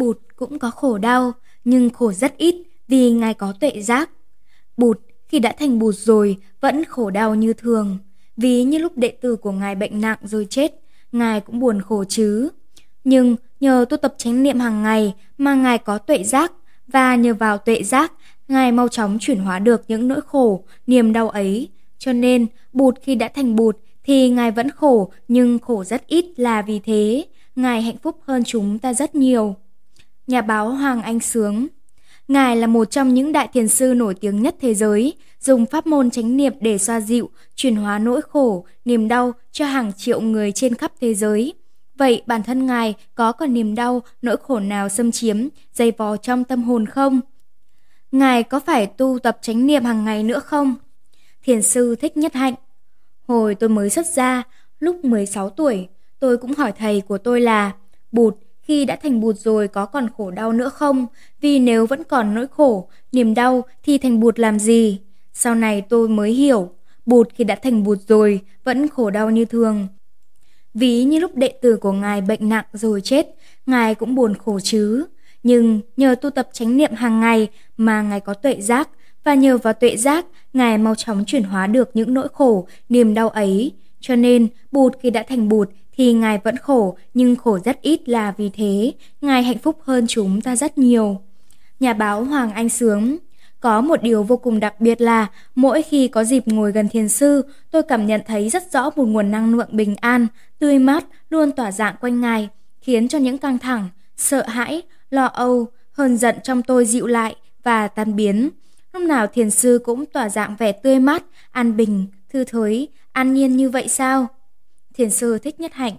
Bụt cũng có khổ đau, nhưng khổ rất ít vì ngài có tuệ giác. Bụt khi đã thành bụt rồi vẫn khổ đau như thường, vì như lúc đệ tử của ngài bệnh nặng rồi chết, ngài cũng buồn khổ chứ. Nhưng nhờ tu tập chánh niệm hàng ngày mà ngài có tuệ giác và nhờ vào tuệ giác, ngài mau chóng chuyển hóa được những nỗi khổ, niềm đau ấy. Cho nên, bụt khi đã thành bụt thì ngài vẫn khổ nhưng khổ rất ít là vì thế, ngài hạnh phúc hơn chúng ta rất nhiều. Nhà báo Hoàng Anh Sướng Ngài là một trong những đại thiền sư nổi tiếng nhất thế giới, dùng pháp môn chánh niệm để xoa dịu, chuyển hóa nỗi khổ, niềm đau cho hàng triệu người trên khắp thế giới. Vậy bản thân Ngài có còn niềm đau, nỗi khổ nào xâm chiếm, dày vò trong tâm hồn không? Ngài có phải tu tập chánh niệm hàng ngày nữa không? Thiền sư Thích Nhất Hạnh Hồi tôi mới xuất gia, lúc 16 tuổi, tôi cũng hỏi thầy của tôi là Bụt, khi đã thành bụt rồi có còn khổ đau nữa không? Vì nếu vẫn còn nỗi khổ, niềm đau thì thành bụt làm gì? Sau này tôi mới hiểu, bụt khi đã thành bụt rồi vẫn khổ đau như thường. Ví như lúc đệ tử của ngài bệnh nặng rồi chết, ngài cũng buồn khổ chứ. Nhưng nhờ tu tập chánh niệm hàng ngày mà ngài có tuệ giác, và nhờ vào tuệ giác, ngài mau chóng chuyển hóa được những nỗi khổ, niềm đau ấy. Cho nên, bụt khi đã thành bụt thì Ngài vẫn khổ, nhưng khổ rất ít là vì thế, Ngài hạnh phúc hơn chúng ta rất nhiều. Nhà báo Hoàng Anh Sướng Có một điều vô cùng đặc biệt là mỗi khi có dịp ngồi gần thiền sư, tôi cảm nhận thấy rất rõ một nguồn năng lượng bình an, tươi mát luôn tỏa dạng quanh Ngài, khiến cho những căng thẳng, sợ hãi, lo âu, hờn giận trong tôi dịu lại và tan biến. Lúc nào thiền sư cũng tỏa dạng vẻ tươi mát, an bình, thư thới, an nhiên như vậy sao? Thiền sư thích nhất hạnh.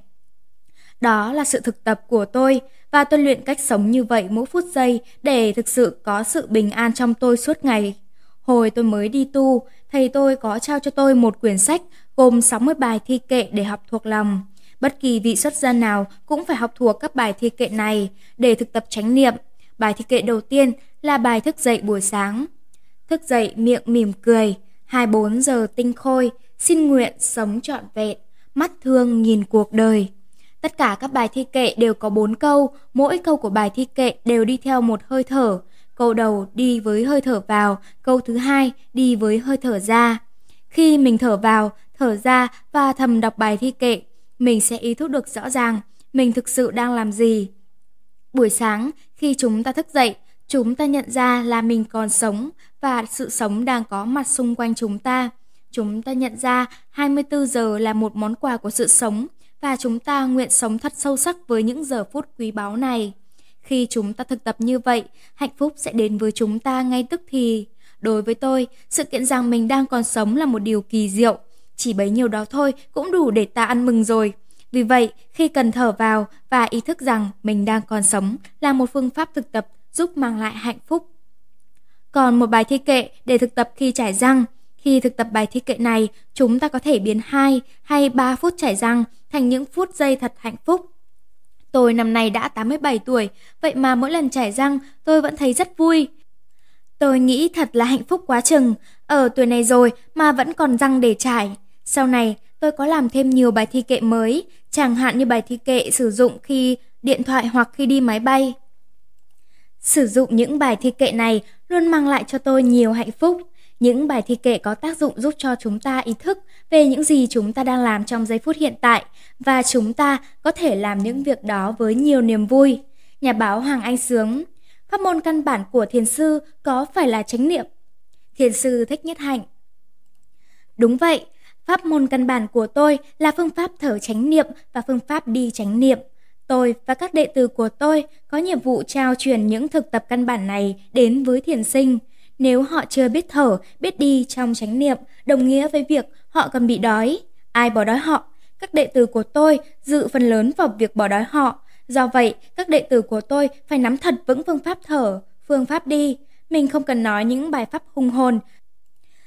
Đó là sự thực tập của tôi và tôi luyện cách sống như vậy mỗi phút giây để thực sự có sự bình an trong tôi suốt ngày. Hồi tôi mới đi tu, thầy tôi có trao cho tôi một quyển sách gồm 60 bài thi kệ để học thuộc lòng. Bất kỳ vị xuất gia nào cũng phải học thuộc các bài thi kệ này để thực tập chánh niệm. Bài thi kệ đầu tiên là bài thức dậy buổi sáng. Thức dậy miệng mỉm cười, 24 giờ tinh khôi, xin nguyện sống trọn vẹn mắt thương nhìn cuộc đời. Tất cả các bài thi kệ đều có bốn câu, mỗi câu của bài thi kệ đều đi theo một hơi thở. Câu đầu đi với hơi thở vào, câu thứ hai đi với hơi thở ra. Khi mình thở vào, thở ra và thầm đọc bài thi kệ, mình sẽ ý thức được rõ ràng mình thực sự đang làm gì. Buổi sáng, khi chúng ta thức dậy, chúng ta nhận ra là mình còn sống và sự sống đang có mặt xung quanh chúng ta. Chúng ta nhận ra 24 giờ là một món quà của sự sống và chúng ta nguyện sống thật sâu sắc với những giờ phút quý báu này. Khi chúng ta thực tập như vậy, hạnh phúc sẽ đến với chúng ta ngay tức thì. Đối với tôi, sự kiện rằng mình đang còn sống là một điều kỳ diệu. Chỉ bấy nhiêu đó thôi cũng đủ để ta ăn mừng rồi. Vì vậy, khi cần thở vào và ý thức rằng mình đang còn sống là một phương pháp thực tập giúp mang lại hạnh phúc. Còn một bài thi kệ để thực tập khi trải răng, khi thực tập bài thi kệ này, chúng ta có thể biến 2 hay 3 phút chảy răng thành những phút giây thật hạnh phúc. Tôi năm nay đã 87 tuổi, vậy mà mỗi lần chảy răng tôi vẫn thấy rất vui. Tôi nghĩ thật là hạnh phúc quá chừng, ở tuổi này rồi mà vẫn còn răng để chảy. Sau này, tôi có làm thêm nhiều bài thi kệ mới, chẳng hạn như bài thi kệ sử dụng khi điện thoại hoặc khi đi máy bay. Sử dụng những bài thi kệ này luôn mang lại cho tôi nhiều hạnh phúc. Những bài thi kệ có tác dụng giúp cho chúng ta ý thức về những gì chúng ta đang làm trong giây phút hiện tại và chúng ta có thể làm những việc đó với nhiều niềm vui. Nhà báo Hoàng Anh Sướng Pháp môn căn bản của thiền sư có phải là chánh niệm? Thiền sư Thích Nhất Hạnh Đúng vậy, pháp môn căn bản của tôi là phương pháp thở chánh niệm và phương pháp đi chánh niệm. Tôi và các đệ tử của tôi có nhiệm vụ trao truyền những thực tập căn bản này đến với thiền sinh – nếu họ chưa biết thở, biết đi trong chánh niệm, đồng nghĩa với việc họ cần bị đói. Ai bỏ đói họ? Các đệ tử của tôi dự phần lớn vào việc bỏ đói họ. Do vậy, các đệ tử của tôi phải nắm thật vững phương pháp thở, phương pháp đi. Mình không cần nói những bài pháp hùng hồn.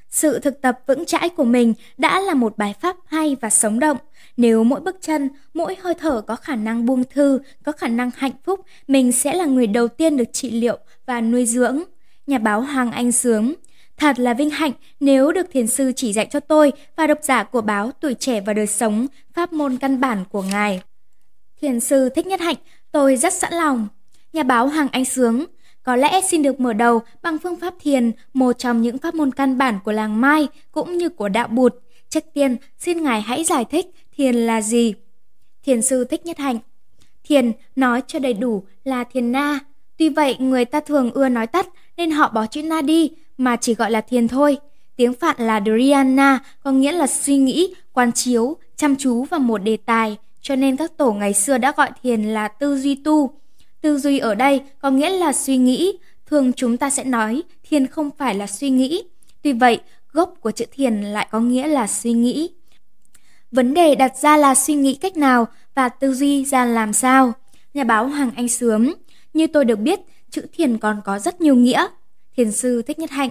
Sự thực tập vững chãi của mình đã là một bài pháp hay và sống động. Nếu mỗi bước chân, mỗi hơi thở có khả năng buông thư, có khả năng hạnh phúc, mình sẽ là người đầu tiên được trị liệu và nuôi dưỡng nhà báo Hoàng Anh Sướng. Thật là vinh hạnh nếu được thiền sư chỉ dạy cho tôi và độc giả của báo Tuổi Trẻ và Đời Sống pháp môn căn bản của ngài. Thiền sư thích nhất hạnh, tôi rất sẵn lòng. Nhà báo Hoàng Anh Sướng có lẽ xin được mở đầu bằng phương pháp thiền, một trong những pháp môn căn bản của làng Mai cũng như của đạo Bụt. Trước tiên, xin Ngài hãy giải thích thiền là gì. Thiền sư Thích Nhất Hạnh Thiền nói cho đầy đủ là thiền na. Tuy vậy, người ta thường ưa nói tắt nên họ bỏ chữ na đi mà chỉ gọi là thiền thôi. Tiếng Phạn là Dhyana, có nghĩa là suy nghĩ, quan chiếu, chăm chú vào một đề tài, cho nên các tổ ngày xưa đã gọi thiền là tư duy tu. Tư duy ở đây có nghĩa là suy nghĩ, thường chúng ta sẽ nói thiền không phải là suy nghĩ. Tuy vậy, gốc của chữ thiền lại có nghĩa là suy nghĩ. Vấn đề đặt ra là suy nghĩ cách nào và tư duy ra làm sao. Nhà báo Hoàng Anh Sướng, như tôi được biết, chữ thiền còn có rất nhiều nghĩa. Thiền sư Thích Nhất Hạnh.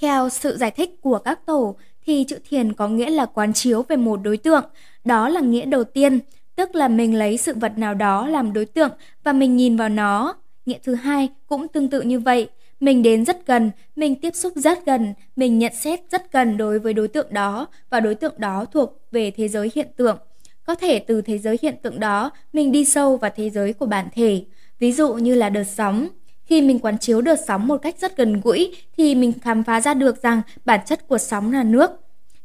Theo sự giải thích của các tổ, thì chữ thiền có nghĩa là quán chiếu về một đối tượng. Đó là nghĩa đầu tiên, tức là mình lấy sự vật nào đó làm đối tượng và mình nhìn vào nó. Nghĩa thứ hai cũng tương tự như vậy, mình đến rất gần, mình tiếp xúc rất gần, mình nhận xét rất gần đối với đối tượng đó và đối tượng đó thuộc về thế giới hiện tượng. Có thể từ thế giới hiện tượng đó, mình đi sâu vào thế giới của bản thể. Ví dụ như là đợt sóng. Khi mình quán chiếu đợt sóng một cách rất gần gũi thì mình khám phá ra được rằng bản chất của sóng là nước.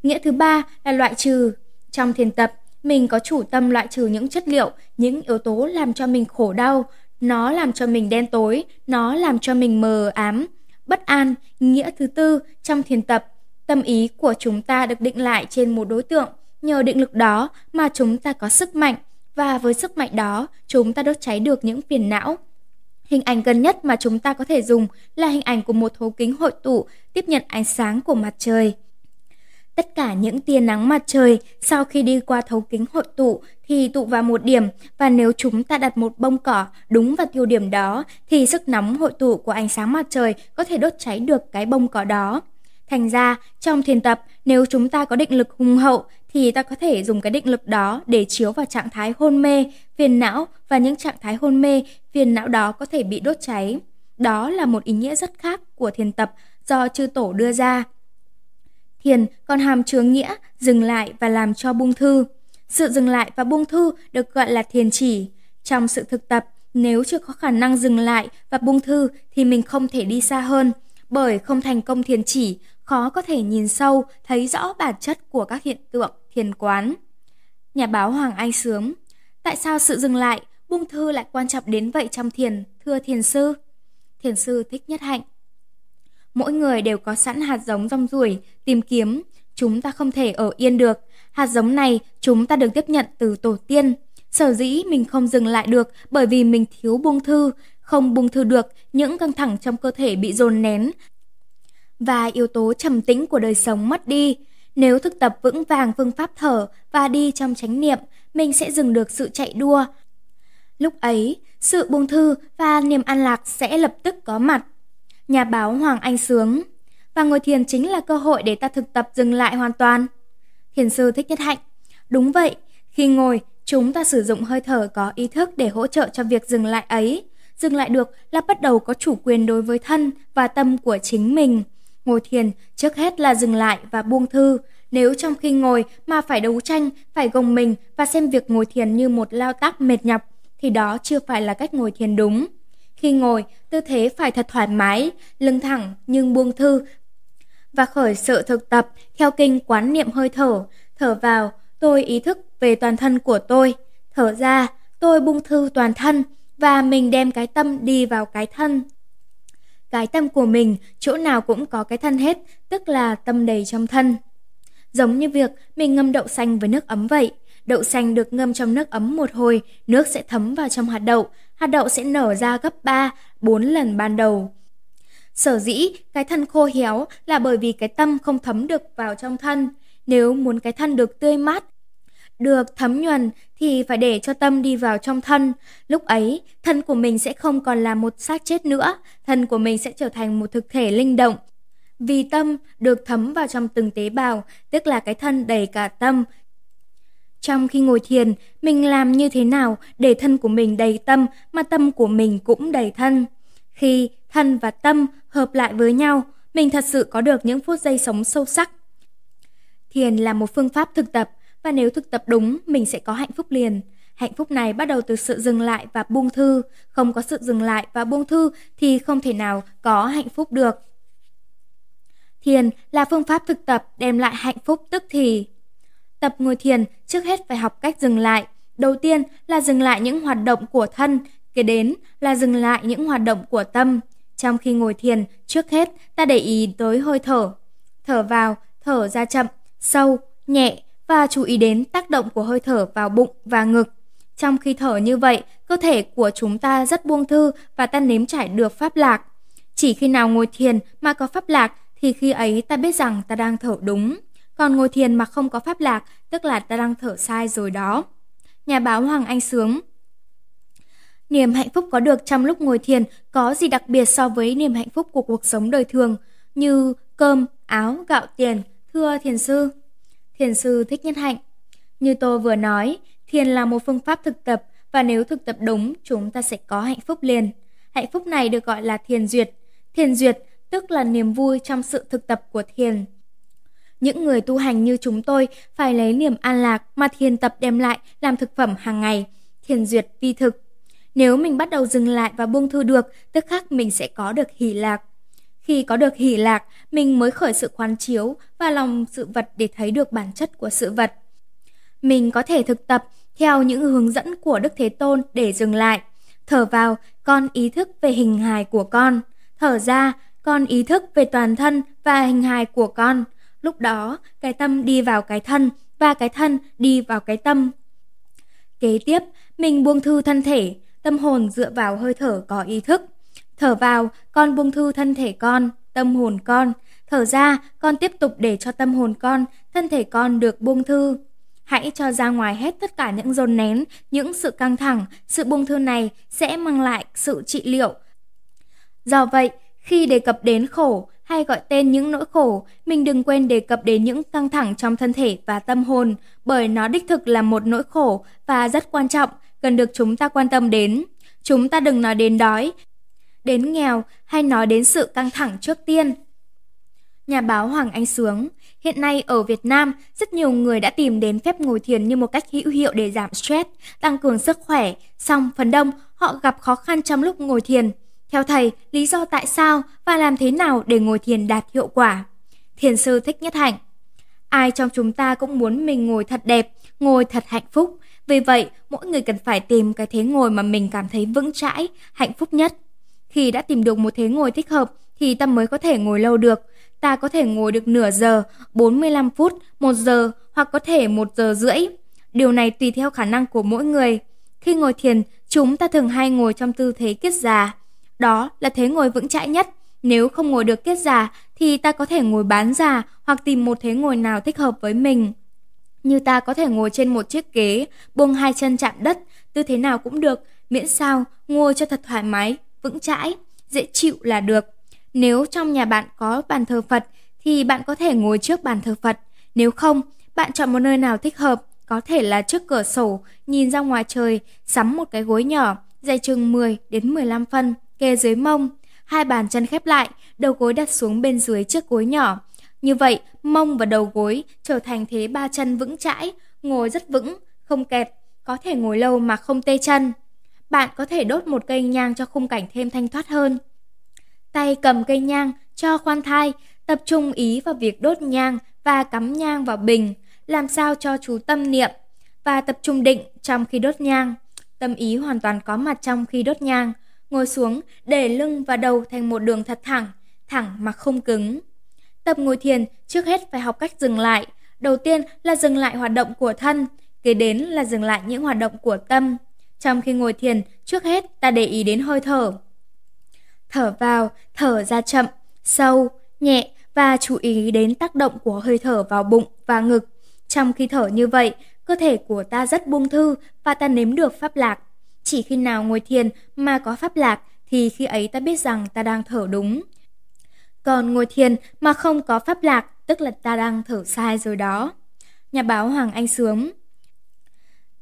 Nghĩa thứ ba là loại trừ. Trong thiền tập, mình có chủ tâm loại trừ những chất liệu, những yếu tố làm cho mình khổ đau, nó làm cho mình đen tối, nó làm cho mình mờ ám, bất an. Nghĩa thứ tư, trong thiền tập, tâm ý của chúng ta được định lại trên một đối tượng, nhờ định lực đó mà chúng ta có sức mạnh, và với sức mạnh đó, chúng ta đốt cháy được những phiền não. Hình ảnh gần nhất mà chúng ta có thể dùng là hình ảnh của một thấu kính hội tụ tiếp nhận ánh sáng của mặt trời. Tất cả những tia nắng mặt trời sau khi đi qua thấu kính hội tụ thì tụ vào một điểm và nếu chúng ta đặt một bông cỏ đúng vào tiêu điểm đó thì sức nóng hội tụ của ánh sáng mặt trời có thể đốt cháy được cái bông cỏ đó. Thành ra, trong thiền tập, nếu chúng ta có định lực hùng hậu thì ta có thể dùng cái định lực đó để chiếu vào trạng thái hôn mê, phiền não và những trạng thái hôn mê, phiền não đó có thể bị đốt cháy. Đó là một ý nghĩa rất khác của thiền tập do chư tổ đưa ra. Thiền còn hàm chứa nghĩa dừng lại và làm cho buông thư. Sự dừng lại và buông thư được gọi là thiền chỉ. Trong sự thực tập, nếu chưa có khả năng dừng lại và buông thư thì mình không thể đi xa hơn, bởi không thành công thiền chỉ, khó có thể nhìn sâu, thấy rõ bản chất của các hiện tượng thiền quán. Nhà báo Hoàng Anh Sướng Tại sao sự dừng lại, buông thư lại quan trọng đến vậy trong thiền, thưa thiền sư? Thiền sư Thích Nhất Hạnh Mỗi người đều có sẵn hạt giống rong ruổi, tìm kiếm. Chúng ta không thể ở yên được. Hạt giống này chúng ta được tiếp nhận từ tổ tiên. Sở dĩ mình không dừng lại được bởi vì mình thiếu buông thư. Không buông thư được, những căng thẳng trong cơ thể bị dồn nén. Và yếu tố trầm tĩnh của đời sống mất đi. Nếu thực tập vững vàng phương pháp thở và đi trong chánh niệm, mình sẽ dừng được sự chạy đua. Lúc ấy, sự buông thư và niềm an lạc sẽ lập tức có mặt nhà báo Hoàng Anh Sướng. Và ngồi thiền chính là cơ hội để ta thực tập dừng lại hoàn toàn. Thiền sư Thích Nhất Hạnh. Đúng vậy, khi ngồi, chúng ta sử dụng hơi thở có ý thức để hỗ trợ cho việc dừng lại ấy. Dừng lại được là bắt đầu có chủ quyền đối với thân và tâm của chính mình. Ngồi thiền trước hết là dừng lại và buông thư. Nếu trong khi ngồi mà phải đấu tranh, phải gồng mình và xem việc ngồi thiền như một lao tác mệt nhọc, thì đó chưa phải là cách ngồi thiền đúng. Khi ngồi, tư thế phải thật thoải mái, lưng thẳng nhưng buông thư. Và khởi sự thực tập theo kinh quán niệm hơi thở. Thở vào, tôi ý thức về toàn thân của tôi. Thở ra, tôi buông thư toàn thân và mình đem cái tâm đi vào cái thân. Cái tâm của mình chỗ nào cũng có cái thân hết, tức là tâm đầy trong thân. Giống như việc mình ngâm đậu xanh với nước ấm vậy. Đậu xanh được ngâm trong nước ấm một hồi, nước sẽ thấm vào trong hạt đậu, hạt đậu sẽ nở ra gấp 3, 4 lần ban đầu. Sở dĩ cái thân khô héo là bởi vì cái tâm không thấm được vào trong thân. Nếu muốn cái thân được tươi mát, được thấm nhuần thì phải để cho tâm đi vào trong thân. Lúc ấy, thân của mình sẽ không còn là một xác chết nữa, thân của mình sẽ trở thành một thực thể linh động. Vì tâm được thấm vào trong từng tế bào, tức là cái thân đầy cả tâm, trong khi ngồi thiền, mình làm như thế nào để thân của mình đầy tâm mà tâm của mình cũng đầy thân? Khi thân và tâm hợp lại với nhau, mình thật sự có được những phút giây sống sâu sắc. Thiền là một phương pháp thực tập và nếu thực tập đúng, mình sẽ có hạnh phúc liền. hạnh phúc này bắt đầu từ sự dừng lại và buông thư. Không có sự dừng lại và buông thư thì không thể nào có hạnh phúc được. Thiền là phương pháp thực tập đem lại hạnh phúc tức thì. Tập ngồi thiền trước hết phải học cách dừng lại. Đầu tiên là dừng lại những hoạt động của thân, kế đến là dừng lại những hoạt động của tâm. Trong khi ngồi thiền, trước hết ta để ý tới hơi thở. Thở vào, thở ra chậm, sâu, nhẹ và chú ý đến tác động của hơi thở vào bụng và ngực. Trong khi thở như vậy, cơ thể của chúng ta rất buông thư và ta nếm trải được pháp lạc. Chỉ khi nào ngồi thiền mà có pháp lạc thì khi ấy ta biết rằng ta đang thở đúng. Còn ngồi thiền mà không có pháp lạc, tức là ta đang thở sai rồi đó. Nhà báo Hoàng Anh Sướng Niềm hạnh phúc có được trong lúc ngồi thiền có gì đặc biệt so với niềm hạnh phúc của cuộc sống đời thường như cơm, áo, gạo tiền, thưa thiền sư. Thiền sư thích nhất hạnh. Như tôi vừa nói, thiền là một phương pháp thực tập và nếu thực tập đúng, chúng ta sẽ có hạnh phúc liền. Hạnh phúc này được gọi là thiền duyệt. Thiền duyệt tức là niềm vui trong sự thực tập của thiền. Những người tu hành như chúng tôi phải lấy niềm an lạc mà thiền tập đem lại làm thực phẩm hàng ngày, thiền duyệt vi thực. Nếu mình bắt đầu dừng lại và buông thư được, tức khắc mình sẽ có được hỷ lạc. Khi có được hỷ lạc, mình mới khởi sự quán chiếu và lòng sự vật để thấy được bản chất của sự vật. Mình có thể thực tập theo những hướng dẫn của Đức Thế Tôn để dừng lại. Thở vào, con ý thức về hình hài của con. Thở ra, con ý thức về toàn thân và hình hài của con. Lúc đó, cái tâm đi vào cái thân và cái thân đi vào cái tâm. Kế tiếp, mình buông thư thân thể, tâm hồn dựa vào hơi thở có ý thức. Thở vào, con buông thư thân thể con, tâm hồn con. Thở ra, con tiếp tục để cho tâm hồn con, thân thể con được buông thư. Hãy cho ra ngoài hết tất cả những dồn nén, những sự căng thẳng, sự buông thư này sẽ mang lại sự trị liệu. Do vậy, khi đề cập đến khổ hay gọi tên những nỗi khổ, mình đừng quên đề cập đến những căng thẳng trong thân thể và tâm hồn, bởi nó đích thực là một nỗi khổ và rất quan trọng, cần được chúng ta quan tâm đến. Chúng ta đừng nói đến đói, đến nghèo hay nói đến sự căng thẳng trước tiên. Nhà báo Hoàng Anh Sướng Hiện nay ở Việt Nam, rất nhiều người đã tìm đến phép ngồi thiền như một cách hữu hiệu để giảm stress, tăng cường sức khỏe. Song phần đông, họ gặp khó khăn trong lúc ngồi thiền. Theo thầy, lý do tại sao và làm thế nào để ngồi thiền đạt hiệu quả? Thiền sư Thích Nhất Hạnh Ai trong chúng ta cũng muốn mình ngồi thật đẹp, ngồi thật hạnh phúc. Vì vậy, mỗi người cần phải tìm cái thế ngồi mà mình cảm thấy vững chãi, hạnh phúc nhất. Khi đã tìm được một thế ngồi thích hợp thì tâm mới có thể ngồi lâu được. Ta có thể ngồi được nửa giờ, 45 phút, 1 giờ hoặc có thể 1 giờ rưỡi. Điều này tùy theo khả năng của mỗi người. Khi ngồi thiền, chúng ta thường hay ngồi trong tư thế kiết già. Đó là thế ngồi vững chãi nhất. Nếu không ngồi được kiết già thì ta có thể ngồi bán già hoặc tìm một thế ngồi nào thích hợp với mình. Như ta có thể ngồi trên một chiếc ghế, buông hai chân chạm đất, tư thế nào cũng được, miễn sao ngồi cho thật thoải mái, vững chãi, dễ chịu là được. Nếu trong nhà bạn có bàn thờ Phật thì bạn có thể ngồi trước bàn thờ Phật. Nếu không, bạn chọn một nơi nào thích hợp, có thể là trước cửa sổ, nhìn ra ngoài trời, sắm một cái gối nhỏ, dày chừng 10 đến 15 phân, kê dưới mông. Hai bàn chân khép lại, đầu gối đặt xuống bên dưới chiếc gối nhỏ. Như vậy, mông và đầu gối trở thành thế ba chân vững chãi, ngồi rất vững, không kẹt, có thể ngồi lâu mà không tê chân. Bạn có thể đốt một cây nhang cho khung cảnh thêm thanh thoát hơn. Tay cầm cây nhang cho khoan thai, tập trung ý vào việc đốt nhang và cắm nhang vào bình, làm sao cho chú tâm niệm và tập trung định trong khi đốt nhang. Tâm ý hoàn toàn có mặt trong khi đốt nhang, ngồi xuống để lưng và đầu thành một đường thật thẳng, thẳng mà không cứng. Tập ngồi thiền trước hết phải học cách dừng lại. Đầu tiên là dừng lại hoạt động của thân, kế đến là dừng lại những hoạt động của tâm. Trong khi ngồi thiền, trước hết ta để ý đến hơi thở. Thở vào, thở ra chậm, sâu, nhẹ và chú ý đến tác động của hơi thở vào bụng và ngực. Trong khi thở như vậy, cơ thể của ta rất buông thư và ta nếm được pháp lạc. Chỉ khi nào ngồi thiền mà có pháp lạc thì khi ấy ta biết rằng ta đang thở đúng. Còn ngồi thiền mà không có pháp lạc tức là ta đang thở sai rồi đó. Nhà báo Hoàng Anh Sướng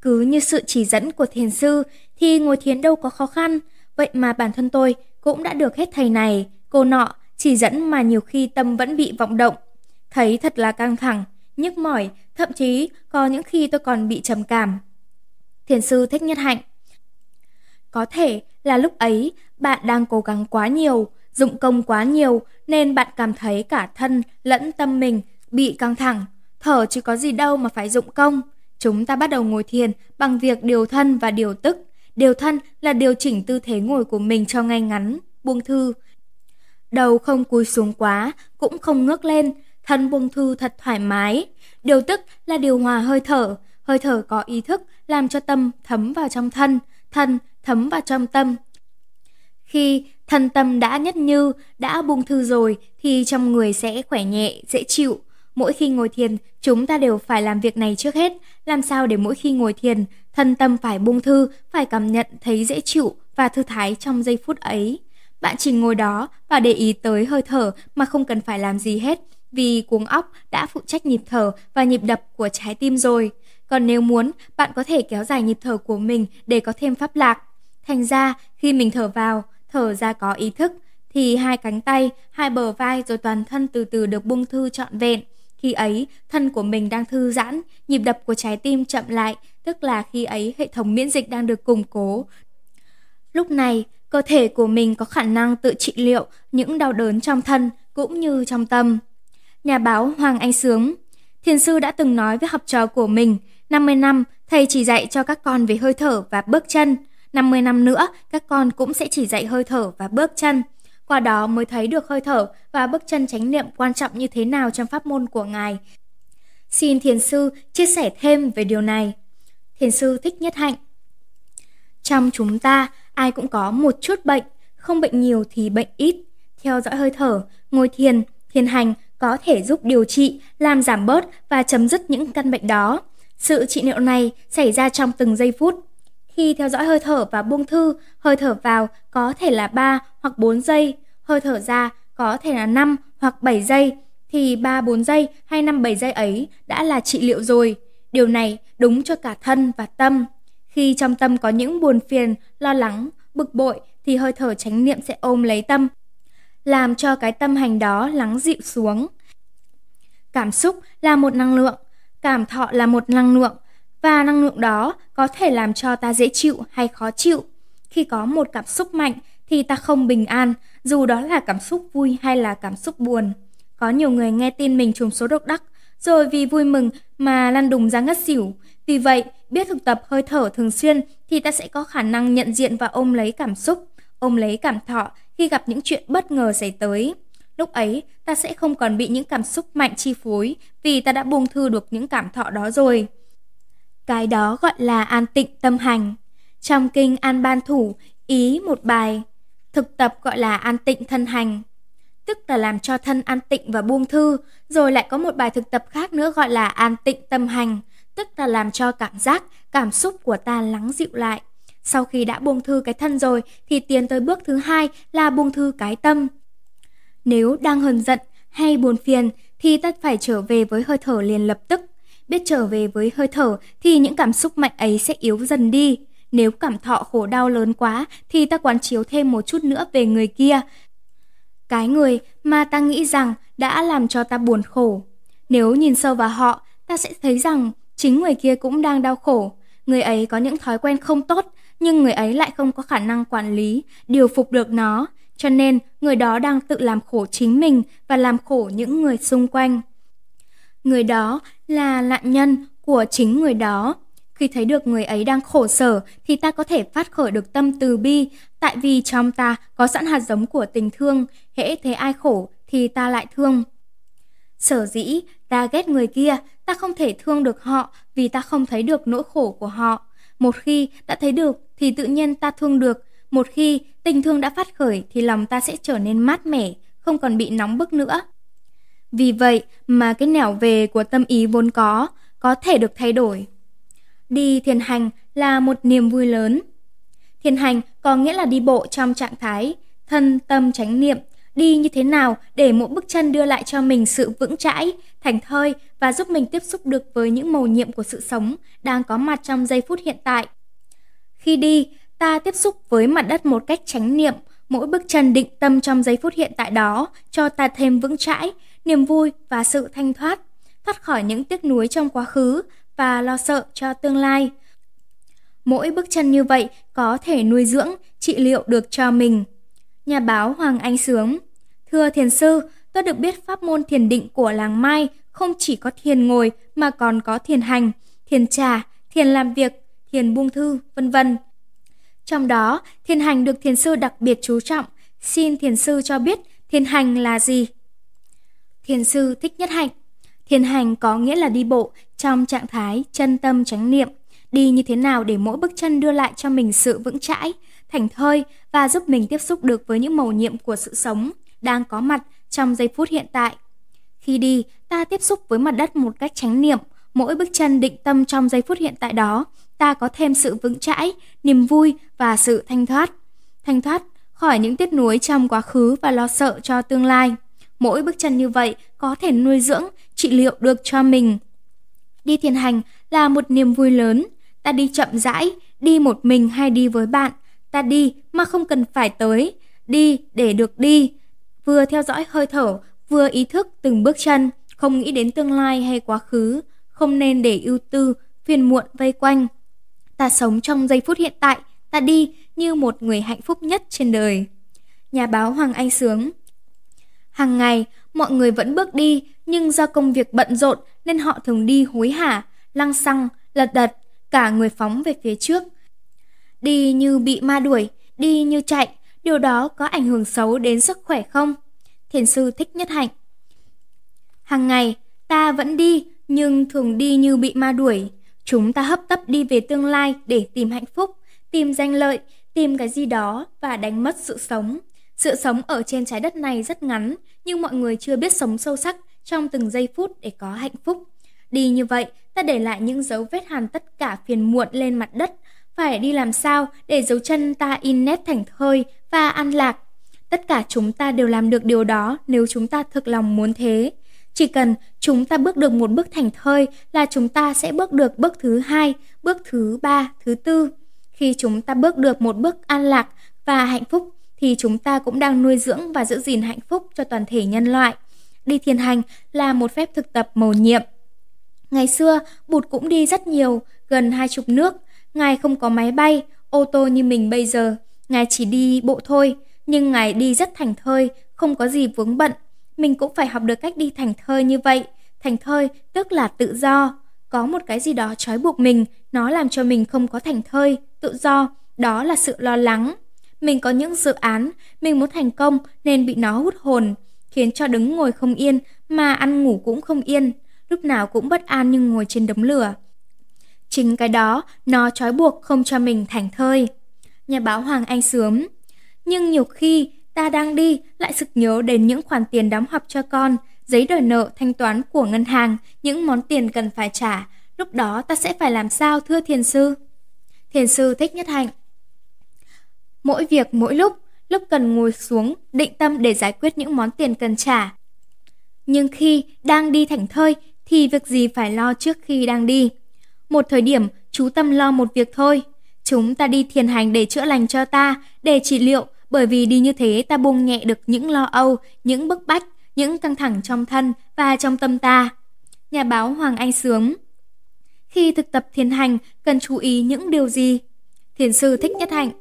cứ như sự chỉ dẫn của thiền sư thì ngồi thiền đâu có khó khăn, vậy mà bản thân tôi cũng đã được hết thầy này, cô nọ chỉ dẫn mà nhiều khi tâm vẫn bị vọng động. Thấy thật là căng thẳng, nhức mỏi, thậm chí có những khi tôi còn bị trầm cảm. Thiền sư Thích Nhất Hạnh Có thể là lúc ấy bạn đang cố gắng quá nhiều, dụng công quá nhiều nên bạn cảm thấy cả thân lẫn tâm mình bị căng thẳng. Thở chứ có gì đâu mà phải dụng công. Chúng ta bắt đầu ngồi thiền bằng việc điều thân và điều tức. Điều thân là điều chỉnh tư thế ngồi của mình cho ngay ngắn, buông thư. Đầu không cúi xuống quá, cũng không ngước lên, thân buông thư thật thoải mái. Điều tức là điều hòa hơi thở, hơi thở có ý thức làm cho tâm thấm vào trong thân, thân thấm vào trong tâm. Khi thân tâm đã nhất như, đã buông thư rồi thì trong người sẽ khỏe nhẹ, dễ chịu. Mỗi khi ngồi thiền, chúng ta đều phải làm việc này trước hết. Làm sao để mỗi khi ngồi thiền, thân tâm phải buông thư, phải cảm nhận thấy dễ chịu và thư thái trong giây phút ấy. Bạn chỉ ngồi đó và để ý tới hơi thở mà không cần phải làm gì hết, vì cuống óc đã phụ trách nhịp thở và nhịp đập của trái tim rồi. Còn nếu muốn, bạn có thể kéo dài nhịp thở của mình để có thêm pháp lạc. Thành ra, khi mình thở vào, thở ra có ý thức, thì hai cánh tay, hai bờ vai rồi toàn thân từ từ được buông thư trọn vẹn. Khi ấy, thân của mình đang thư giãn, nhịp đập của trái tim chậm lại, tức là khi ấy hệ thống miễn dịch đang được củng cố. Lúc này, cơ thể của mình có khả năng tự trị liệu những đau đớn trong thân cũng như trong tâm. Nhà báo Hoàng Anh Sướng Thiền sư đã từng nói với học trò của mình, 50 năm thầy chỉ dạy cho các con về hơi thở và bước chân, 50 năm nữa các con cũng sẽ chỉ dạy hơi thở và bước chân. Qua đó mới thấy được hơi thở và bước chân chánh niệm quan trọng như thế nào trong pháp môn của Ngài. Xin Thiền Sư chia sẻ thêm về điều này. Thiền Sư Thích Nhất Hạnh Trong chúng ta, ai cũng có một chút bệnh, không bệnh nhiều thì bệnh ít. Theo dõi hơi thở, ngồi thiền, thiền hành có thể giúp điều trị, làm giảm bớt và chấm dứt những căn bệnh đó. Sự trị liệu này xảy ra trong từng giây phút. Khi theo dõi hơi thở và buông thư, hơi thở vào có thể là 3 hoặc 4 giây, hơi thở ra có thể là 5 hoặc 7 giây, thì 3 4 giây hay 5 7 giây ấy đã là trị liệu rồi. Điều này đúng cho cả thân và tâm. Khi trong tâm có những buồn phiền, lo lắng, bực bội thì hơi thở chánh niệm sẽ ôm lấy tâm, làm cho cái tâm hành đó lắng dịu xuống. Cảm xúc là một năng lượng, cảm thọ là một năng lượng và năng lượng đó có thể làm cho ta dễ chịu hay khó chịu. Khi có một cảm xúc mạnh thì ta không bình an, dù đó là cảm xúc vui hay là cảm xúc buồn. Có nhiều người nghe tin mình trùng số độc đắc, rồi vì vui mừng mà lăn đùng ra ngất xỉu. Vì vậy, biết thực tập hơi thở thường xuyên thì ta sẽ có khả năng nhận diện và ôm lấy cảm xúc, ôm lấy cảm thọ khi gặp những chuyện bất ngờ xảy tới. Lúc ấy, ta sẽ không còn bị những cảm xúc mạnh chi phối vì ta đã buông thư được những cảm thọ đó rồi. Cái đó gọi là an tịnh tâm hành. Trong kinh An Ban Thủ, ý một bài, thực tập gọi là an tịnh thân hành. Tức là làm cho thân an tịnh và buông thư, rồi lại có một bài thực tập khác nữa gọi là an tịnh tâm hành, tức là làm cho cảm giác, cảm xúc của ta lắng dịu lại. Sau khi đã buông thư cái thân rồi thì tiến tới bước thứ hai là buông thư cái tâm. Nếu đang hờn giận hay buồn phiền thì ta phải trở về với hơi thở liền lập tức. Biết trở về với hơi thở thì những cảm xúc mạnh ấy sẽ yếu dần đi. Nếu cảm thọ khổ đau lớn quá thì ta quán chiếu thêm một chút nữa về người kia. Cái người mà ta nghĩ rằng đã làm cho ta buồn khổ. Nếu nhìn sâu vào họ, ta sẽ thấy rằng chính người kia cũng đang đau khổ. Người ấy có những thói quen không tốt, nhưng người ấy lại không có khả năng quản lý, điều phục được nó. Cho nên, người đó đang tự làm khổ chính mình và làm khổ những người xung quanh. Người đó là nạn nhân của chính người đó. Khi thấy được người ấy đang khổ sở thì ta có thể phát khởi được tâm từ bi, tại vì trong ta có sẵn hạt giống của tình thương, hễ thấy ai khổ thì ta lại thương. Sở dĩ ta ghét người kia, ta không thể thương được họ vì ta không thấy được nỗi khổ của họ. Một khi đã thấy được thì tự nhiên ta thương được, một khi tình thương đã phát khởi thì lòng ta sẽ trở nên mát mẻ, không còn bị nóng bức nữa. Vì vậy mà cái nẻo về của tâm ý vốn có, có thể được thay đổi. Đi thiền hành là một niềm vui lớn. Thiền hành có nghĩa là đi bộ trong trạng thái thân tâm chánh niệm, đi như thế nào để mỗi bước chân đưa lại cho mình sự vững chãi, thành thơi và giúp mình tiếp xúc được với những màu nhiệm của sự sống đang có mặt trong giây phút hiện tại. Khi đi, ta tiếp xúc với mặt đất một cách chánh niệm, mỗi bước chân định tâm trong giây phút hiện tại đó cho ta thêm vững chãi, niềm vui và sự thanh thoát, thoát khỏi những tiếc nuối trong quá khứ và lo sợ cho tương lai. Mỗi bước chân như vậy có thể nuôi dưỡng, trị liệu được cho mình. Nhà báo Hoàng Anh Sướng Thưa thiền sư, tôi được biết pháp môn thiền định của làng Mai không chỉ có thiền ngồi mà còn có thiền hành, thiền trà, thiền làm việc, thiền buông thư, vân vân. Trong đó, thiền hành được thiền sư đặc biệt chú trọng. Xin thiền sư cho biết thiền hành là gì? Thiền sư thích nhất hạnh. Thiền hành có nghĩa là đi bộ trong trạng thái chân tâm chánh niệm, đi như thế nào để mỗi bước chân đưa lại cho mình sự vững chãi, thành thơi và giúp mình tiếp xúc được với những màu nhiệm của sự sống đang có mặt trong giây phút hiện tại. Khi đi, ta tiếp xúc với mặt đất một cách chánh niệm, mỗi bước chân định tâm trong giây phút hiện tại đó, ta có thêm sự vững chãi, niềm vui và sự thanh thoát. Thanh thoát khỏi những tiếc nuối trong quá khứ và lo sợ cho tương lai. Mỗi bước chân như vậy có thể nuôi dưỡng, trị liệu được cho mình. Đi thiền hành là một niềm vui lớn. Ta đi chậm rãi, đi một mình hay đi với bạn. Ta đi mà không cần phải tới. Đi để được đi. Vừa theo dõi hơi thở, vừa ý thức từng bước chân, không nghĩ đến tương lai hay quá khứ. Không nên để ưu tư, phiền muộn vây quanh. Ta sống trong giây phút hiện tại, ta đi như một người hạnh phúc nhất trên đời. Nhà báo Hoàng Anh Sướng Hàng ngày, mọi người vẫn bước đi, nhưng do công việc bận rộn nên họ thường đi hối hả, lăng xăng, lật đật, cả người phóng về phía trước. Đi như bị ma đuổi, đi như chạy, điều đó có ảnh hưởng xấu đến sức khỏe không? Thiền sư thích nhất hạnh. Hàng ngày, ta vẫn đi, nhưng thường đi như bị ma đuổi. Chúng ta hấp tấp đi về tương lai để tìm hạnh phúc, tìm danh lợi, tìm cái gì đó và đánh mất sự sống. Sự sống ở trên trái đất này rất ngắn, nhưng mọi người chưa biết sống sâu sắc trong từng giây phút để có hạnh phúc. Đi như vậy, ta để lại những dấu vết hàn tất cả phiền muộn lên mặt đất. Phải đi làm sao để dấu chân ta in nét thành thơi và an lạc. Tất cả chúng ta đều làm được điều đó nếu chúng ta thực lòng muốn thế. Chỉ cần chúng ta bước được một bước thành thơi là chúng ta sẽ bước được bước thứ hai, bước thứ ba, thứ tư. Khi chúng ta bước được một bước an lạc và hạnh phúc thì chúng ta cũng đang nuôi dưỡng và giữ gìn hạnh phúc cho toàn thể nhân loại. Đi thiền hành là một phép thực tập mầu nhiệm. Ngày xưa, Bụt cũng đi rất nhiều, gần hai chục nước. Ngài không có máy bay, ô tô như mình bây giờ. Ngài chỉ đi bộ thôi, nhưng Ngài đi rất thành thơi, không có gì vướng bận. Mình cũng phải học được cách đi thành thơi như vậy. Thành thơi tức là tự do. Có một cái gì đó trói buộc mình, nó làm cho mình không có thành thơi, tự do. Đó là sự lo lắng. Mình có những dự án, mình muốn thành công nên bị nó hút hồn, khiến cho đứng ngồi không yên mà ăn ngủ cũng không yên, lúc nào cũng bất an như ngồi trên đống lửa. Chính cái đó nó trói buộc không cho mình thành thơi. Nhà báo Hoàng Anh sướng. Nhưng nhiều khi ta đang đi lại sực nhớ đến những khoản tiền đóng học cho con, giấy đòi nợ thanh toán của ngân hàng, những món tiền cần phải trả. Lúc đó ta sẽ phải làm sao thưa thiền sư? Thiền sư thích nhất hạnh. Mỗi việc mỗi lúc, lúc cần ngồi xuống, định tâm để giải quyết những món tiền cần trả. Nhưng khi đang đi thảnh thơi thì việc gì phải lo trước khi đang đi. Một thời điểm, chú tâm lo một việc thôi. Chúng ta đi thiền hành để chữa lành cho ta, để trị liệu, bởi vì đi như thế ta buông nhẹ được những lo âu, những bức bách, những căng thẳng trong thân và trong tâm ta. Nhà báo Hoàng Anh Sướng Khi thực tập thiền hành, cần chú ý những điều gì? Thiền sư thích nhất hạnh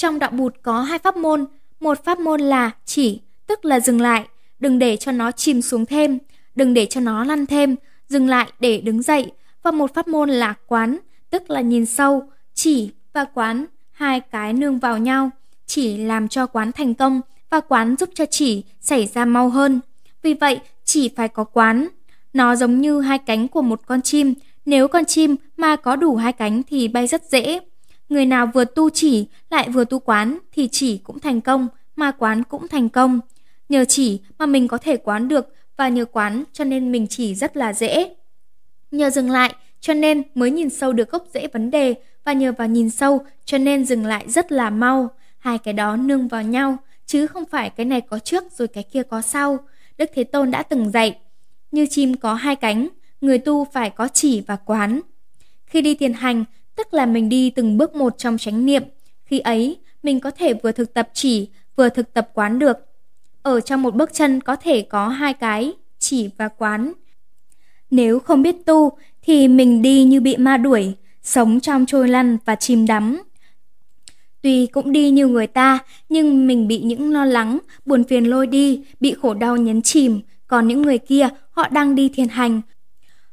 trong đạo bụt có hai pháp môn, một pháp môn là chỉ, tức là dừng lại, đừng để cho nó chìm xuống thêm, đừng để cho nó lăn thêm, dừng lại để đứng dậy, và một pháp môn là quán, tức là nhìn sâu, chỉ và quán, hai cái nương vào nhau, chỉ làm cho quán thành công và quán giúp cho chỉ xảy ra mau hơn. Vì vậy, chỉ phải có quán. Nó giống như hai cánh của một con chim, nếu con chim mà có đủ hai cánh thì bay rất dễ. Người nào vừa tu chỉ lại vừa tu quán thì chỉ cũng thành công, mà quán cũng thành công. Nhờ chỉ mà mình có thể quán được và nhờ quán cho nên mình chỉ rất là dễ. Nhờ dừng lại cho nên mới nhìn sâu được gốc rễ vấn đề và nhờ vào nhìn sâu cho nên dừng lại rất là mau. Hai cái đó nương vào nhau chứ không phải cái này có trước rồi cái kia có sau. Đức Thế Tôn đã từng dạy, như chim có hai cánh, người tu phải có chỉ và quán. Khi đi thiền hành, tức là mình đi từng bước một trong chánh niệm. Khi ấy, mình có thể vừa thực tập chỉ, vừa thực tập quán được. Ở trong một bước chân có thể có hai cái, chỉ và quán. Nếu không biết tu, thì mình đi như bị ma đuổi, sống trong trôi lăn và chìm đắm. Tuy cũng đi như người ta, nhưng mình bị những lo lắng, buồn phiền lôi đi, bị khổ đau nhấn chìm, còn những người kia, họ đang đi thiền hành.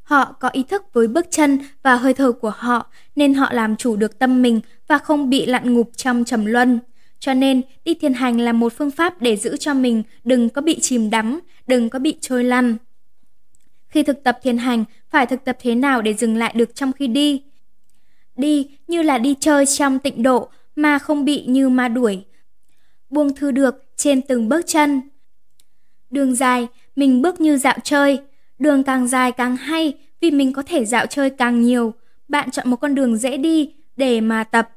Họ có ý thức với bước chân và hơi thở của họ, nên họ làm chủ được tâm mình và không bị lặn ngục trong trầm luân. Cho nên, đi thiền hành là một phương pháp để giữ cho mình đừng có bị chìm đắm, đừng có bị trôi lăn. Khi thực tập thiền hành, phải thực tập thế nào để dừng lại được trong khi đi? Đi như là đi chơi trong tịnh độ mà không bị như ma đuổi. Buông thư được trên từng bước chân. Đường dài, mình bước như dạo chơi. Đường càng dài càng hay vì mình có thể dạo chơi càng nhiều. Bạn chọn một con đường dễ đi để mà tập.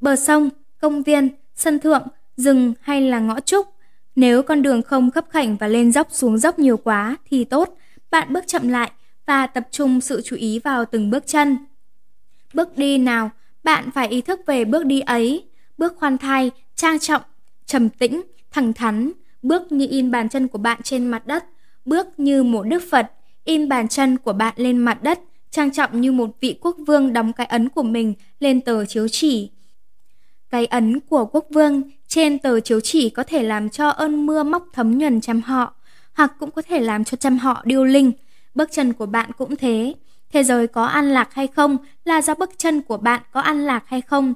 Bờ sông, công viên, sân thượng, rừng hay là ngõ trúc. Nếu con đường không khấp khảnh và lên dốc xuống dốc nhiều quá thì tốt. Bạn bước chậm lại và tập trung sự chú ý vào từng bước chân. Bước đi nào, bạn phải ý thức về bước đi ấy. Bước khoan thai, trang trọng, trầm tĩnh, thẳng thắn. Bước như in bàn chân của bạn trên mặt đất. Bước như một đức Phật, in bàn chân của bạn lên mặt đất, trang trọng như một vị quốc vương đóng cái ấn của mình lên tờ chiếu chỉ. Cái ấn của quốc vương trên tờ chiếu chỉ có thể làm cho ơn mưa móc thấm nhuần chăm họ, hoặc cũng có thể làm cho chăm họ điêu linh. Bước chân của bạn cũng thế. Thế giới có an lạc hay không là do bước chân của bạn có an lạc hay không.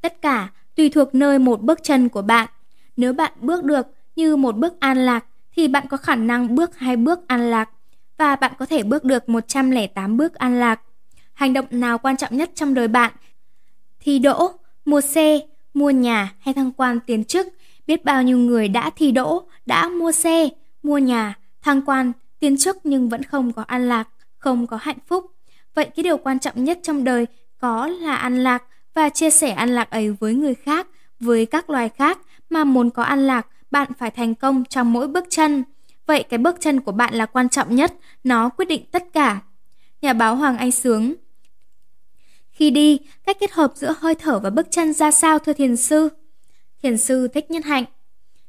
Tất cả tùy thuộc nơi một bước chân của bạn. Nếu bạn bước được như một bước an lạc thì bạn có khả năng bước hai bước an lạc và bạn có thể bước được 108 bước an lạc. Hành động nào quan trọng nhất trong đời bạn? Thi đỗ, mua xe, mua nhà hay thăng quan tiến chức. Biết bao nhiêu người đã thi đỗ, đã mua xe, mua nhà, thăng quan, tiến chức nhưng vẫn không có an lạc, không có hạnh phúc. Vậy cái điều quan trọng nhất trong đời có là an lạc và chia sẻ an lạc ấy với người khác, với các loài khác mà muốn có an lạc, bạn phải thành công trong mỗi bước chân. Vậy cái bước chân của bạn là quan trọng nhất, nó quyết định tất cả. Nhà báo Hoàng Anh Sướng Khi đi, cách kết hợp giữa hơi thở và bước chân ra sao thưa thiền sư? Thiền sư thích nhất hạnh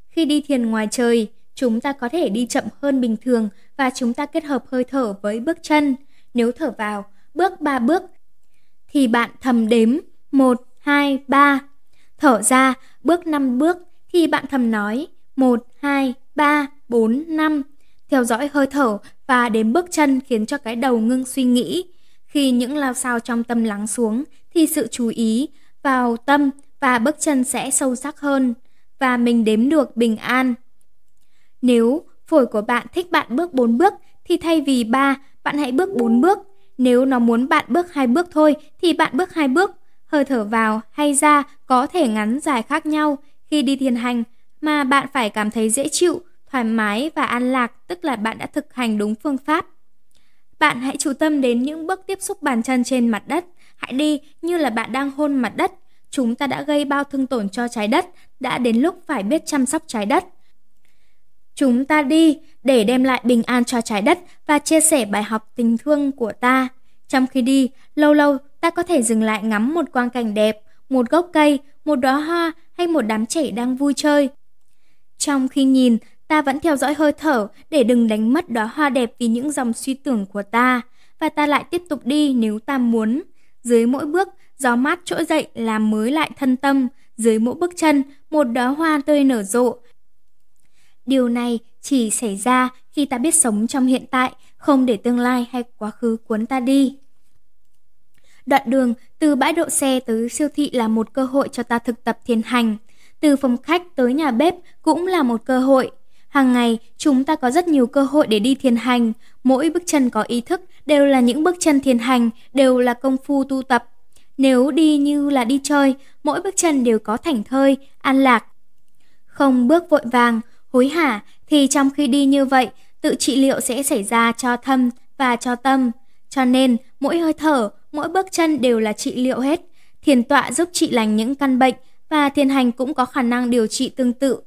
Khi đi thiền ngoài trời, chúng ta có thể đi chậm hơn bình thường và chúng ta kết hợp hơi thở với bước chân. Nếu thở vào, bước 3 bước, thì bạn thầm đếm 1, 2, 3. Thở ra, bước 5 bước, thì bạn thầm nói 1, 2, 3, 4, 5. Theo dõi hơi thở và đếm bước chân khiến cho cái đầu ngưng suy nghĩ. Khi những lao sao trong tâm lắng xuống thì sự chú ý vào tâm và bước chân sẽ sâu sắc hơn và mình đếm được bình an. Nếu phổi của bạn thích bạn bước 4 bước thì thay vì 3, bạn hãy bước 4 bước. Nếu nó muốn bạn bước hai bước thôi thì bạn bước hai bước. Hơi thở vào hay ra có thể ngắn dài khác nhau. Khi đi thiền hành, mà bạn phải cảm thấy dễ chịu, thoải mái và an lạc, tức là bạn đã thực hành đúng phương pháp. Bạn hãy chú tâm đến những bước tiếp xúc bàn chân trên mặt đất. Hãy đi như là bạn đang hôn mặt đất. Chúng ta đã gây bao thương tổn cho trái đất, đã đến lúc phải biết chăm sóc trái đất. Chúng ta đi để đem lại bình an cho trái đất và chia sẻ bài học tình thương của ta. Trong khi đi, lâu lâu ta có thể dừng lại ngắm một quang cảnh đẹp, một gốc cây, một đóa hoa hay một đám trẻ đang vui chơi. Trong khi nhìn, ta vẫn theo dõi hơi thở để đừng đánh mất đóa hoa đẹp vì những dòng suy tưởng của ta. Và ta lại tiếp tục đi nếu ta muốn. Dưới mỗi bước, gió mát trỗi dậy làm mới lại thân tâm. Dưới mỗi bước chân, một đóa hoa tươi nở rộ. Điều này chỉ xảy ra khi ta biết sống trong hiện tại, không để tương lai hay quá khứ cuốn ta đi. Đoạn đường từ bãi đậu xe tới siêu thị là một cơ hội cho ta thực tập thiền hành. Từ phòng khách tới nhà bếp cũng là một cơ hội. Hàng ngày, chúng ta có rất nhiều cơ hội để đi thiền hành. Mỗi bước chân có ý thức đều là những bước chân thiền hành, đều là công phu tu tập. Nếu đi như là đi chơi, mỗi bước chân đều có thảnh thơi, an lạc. Không bước vội vàng, hối hả, thì trong khi đi như vậy, tự trị liệu sẽ xảy ra cho thâm và cho tâm. Cho nên, mỗi hơi thở, mỗi bước chân đều là trị liệu hết. Thiền tọa giúp trị lành những căn bệnh và thiền hành cũng có khả năng điều trị tương tự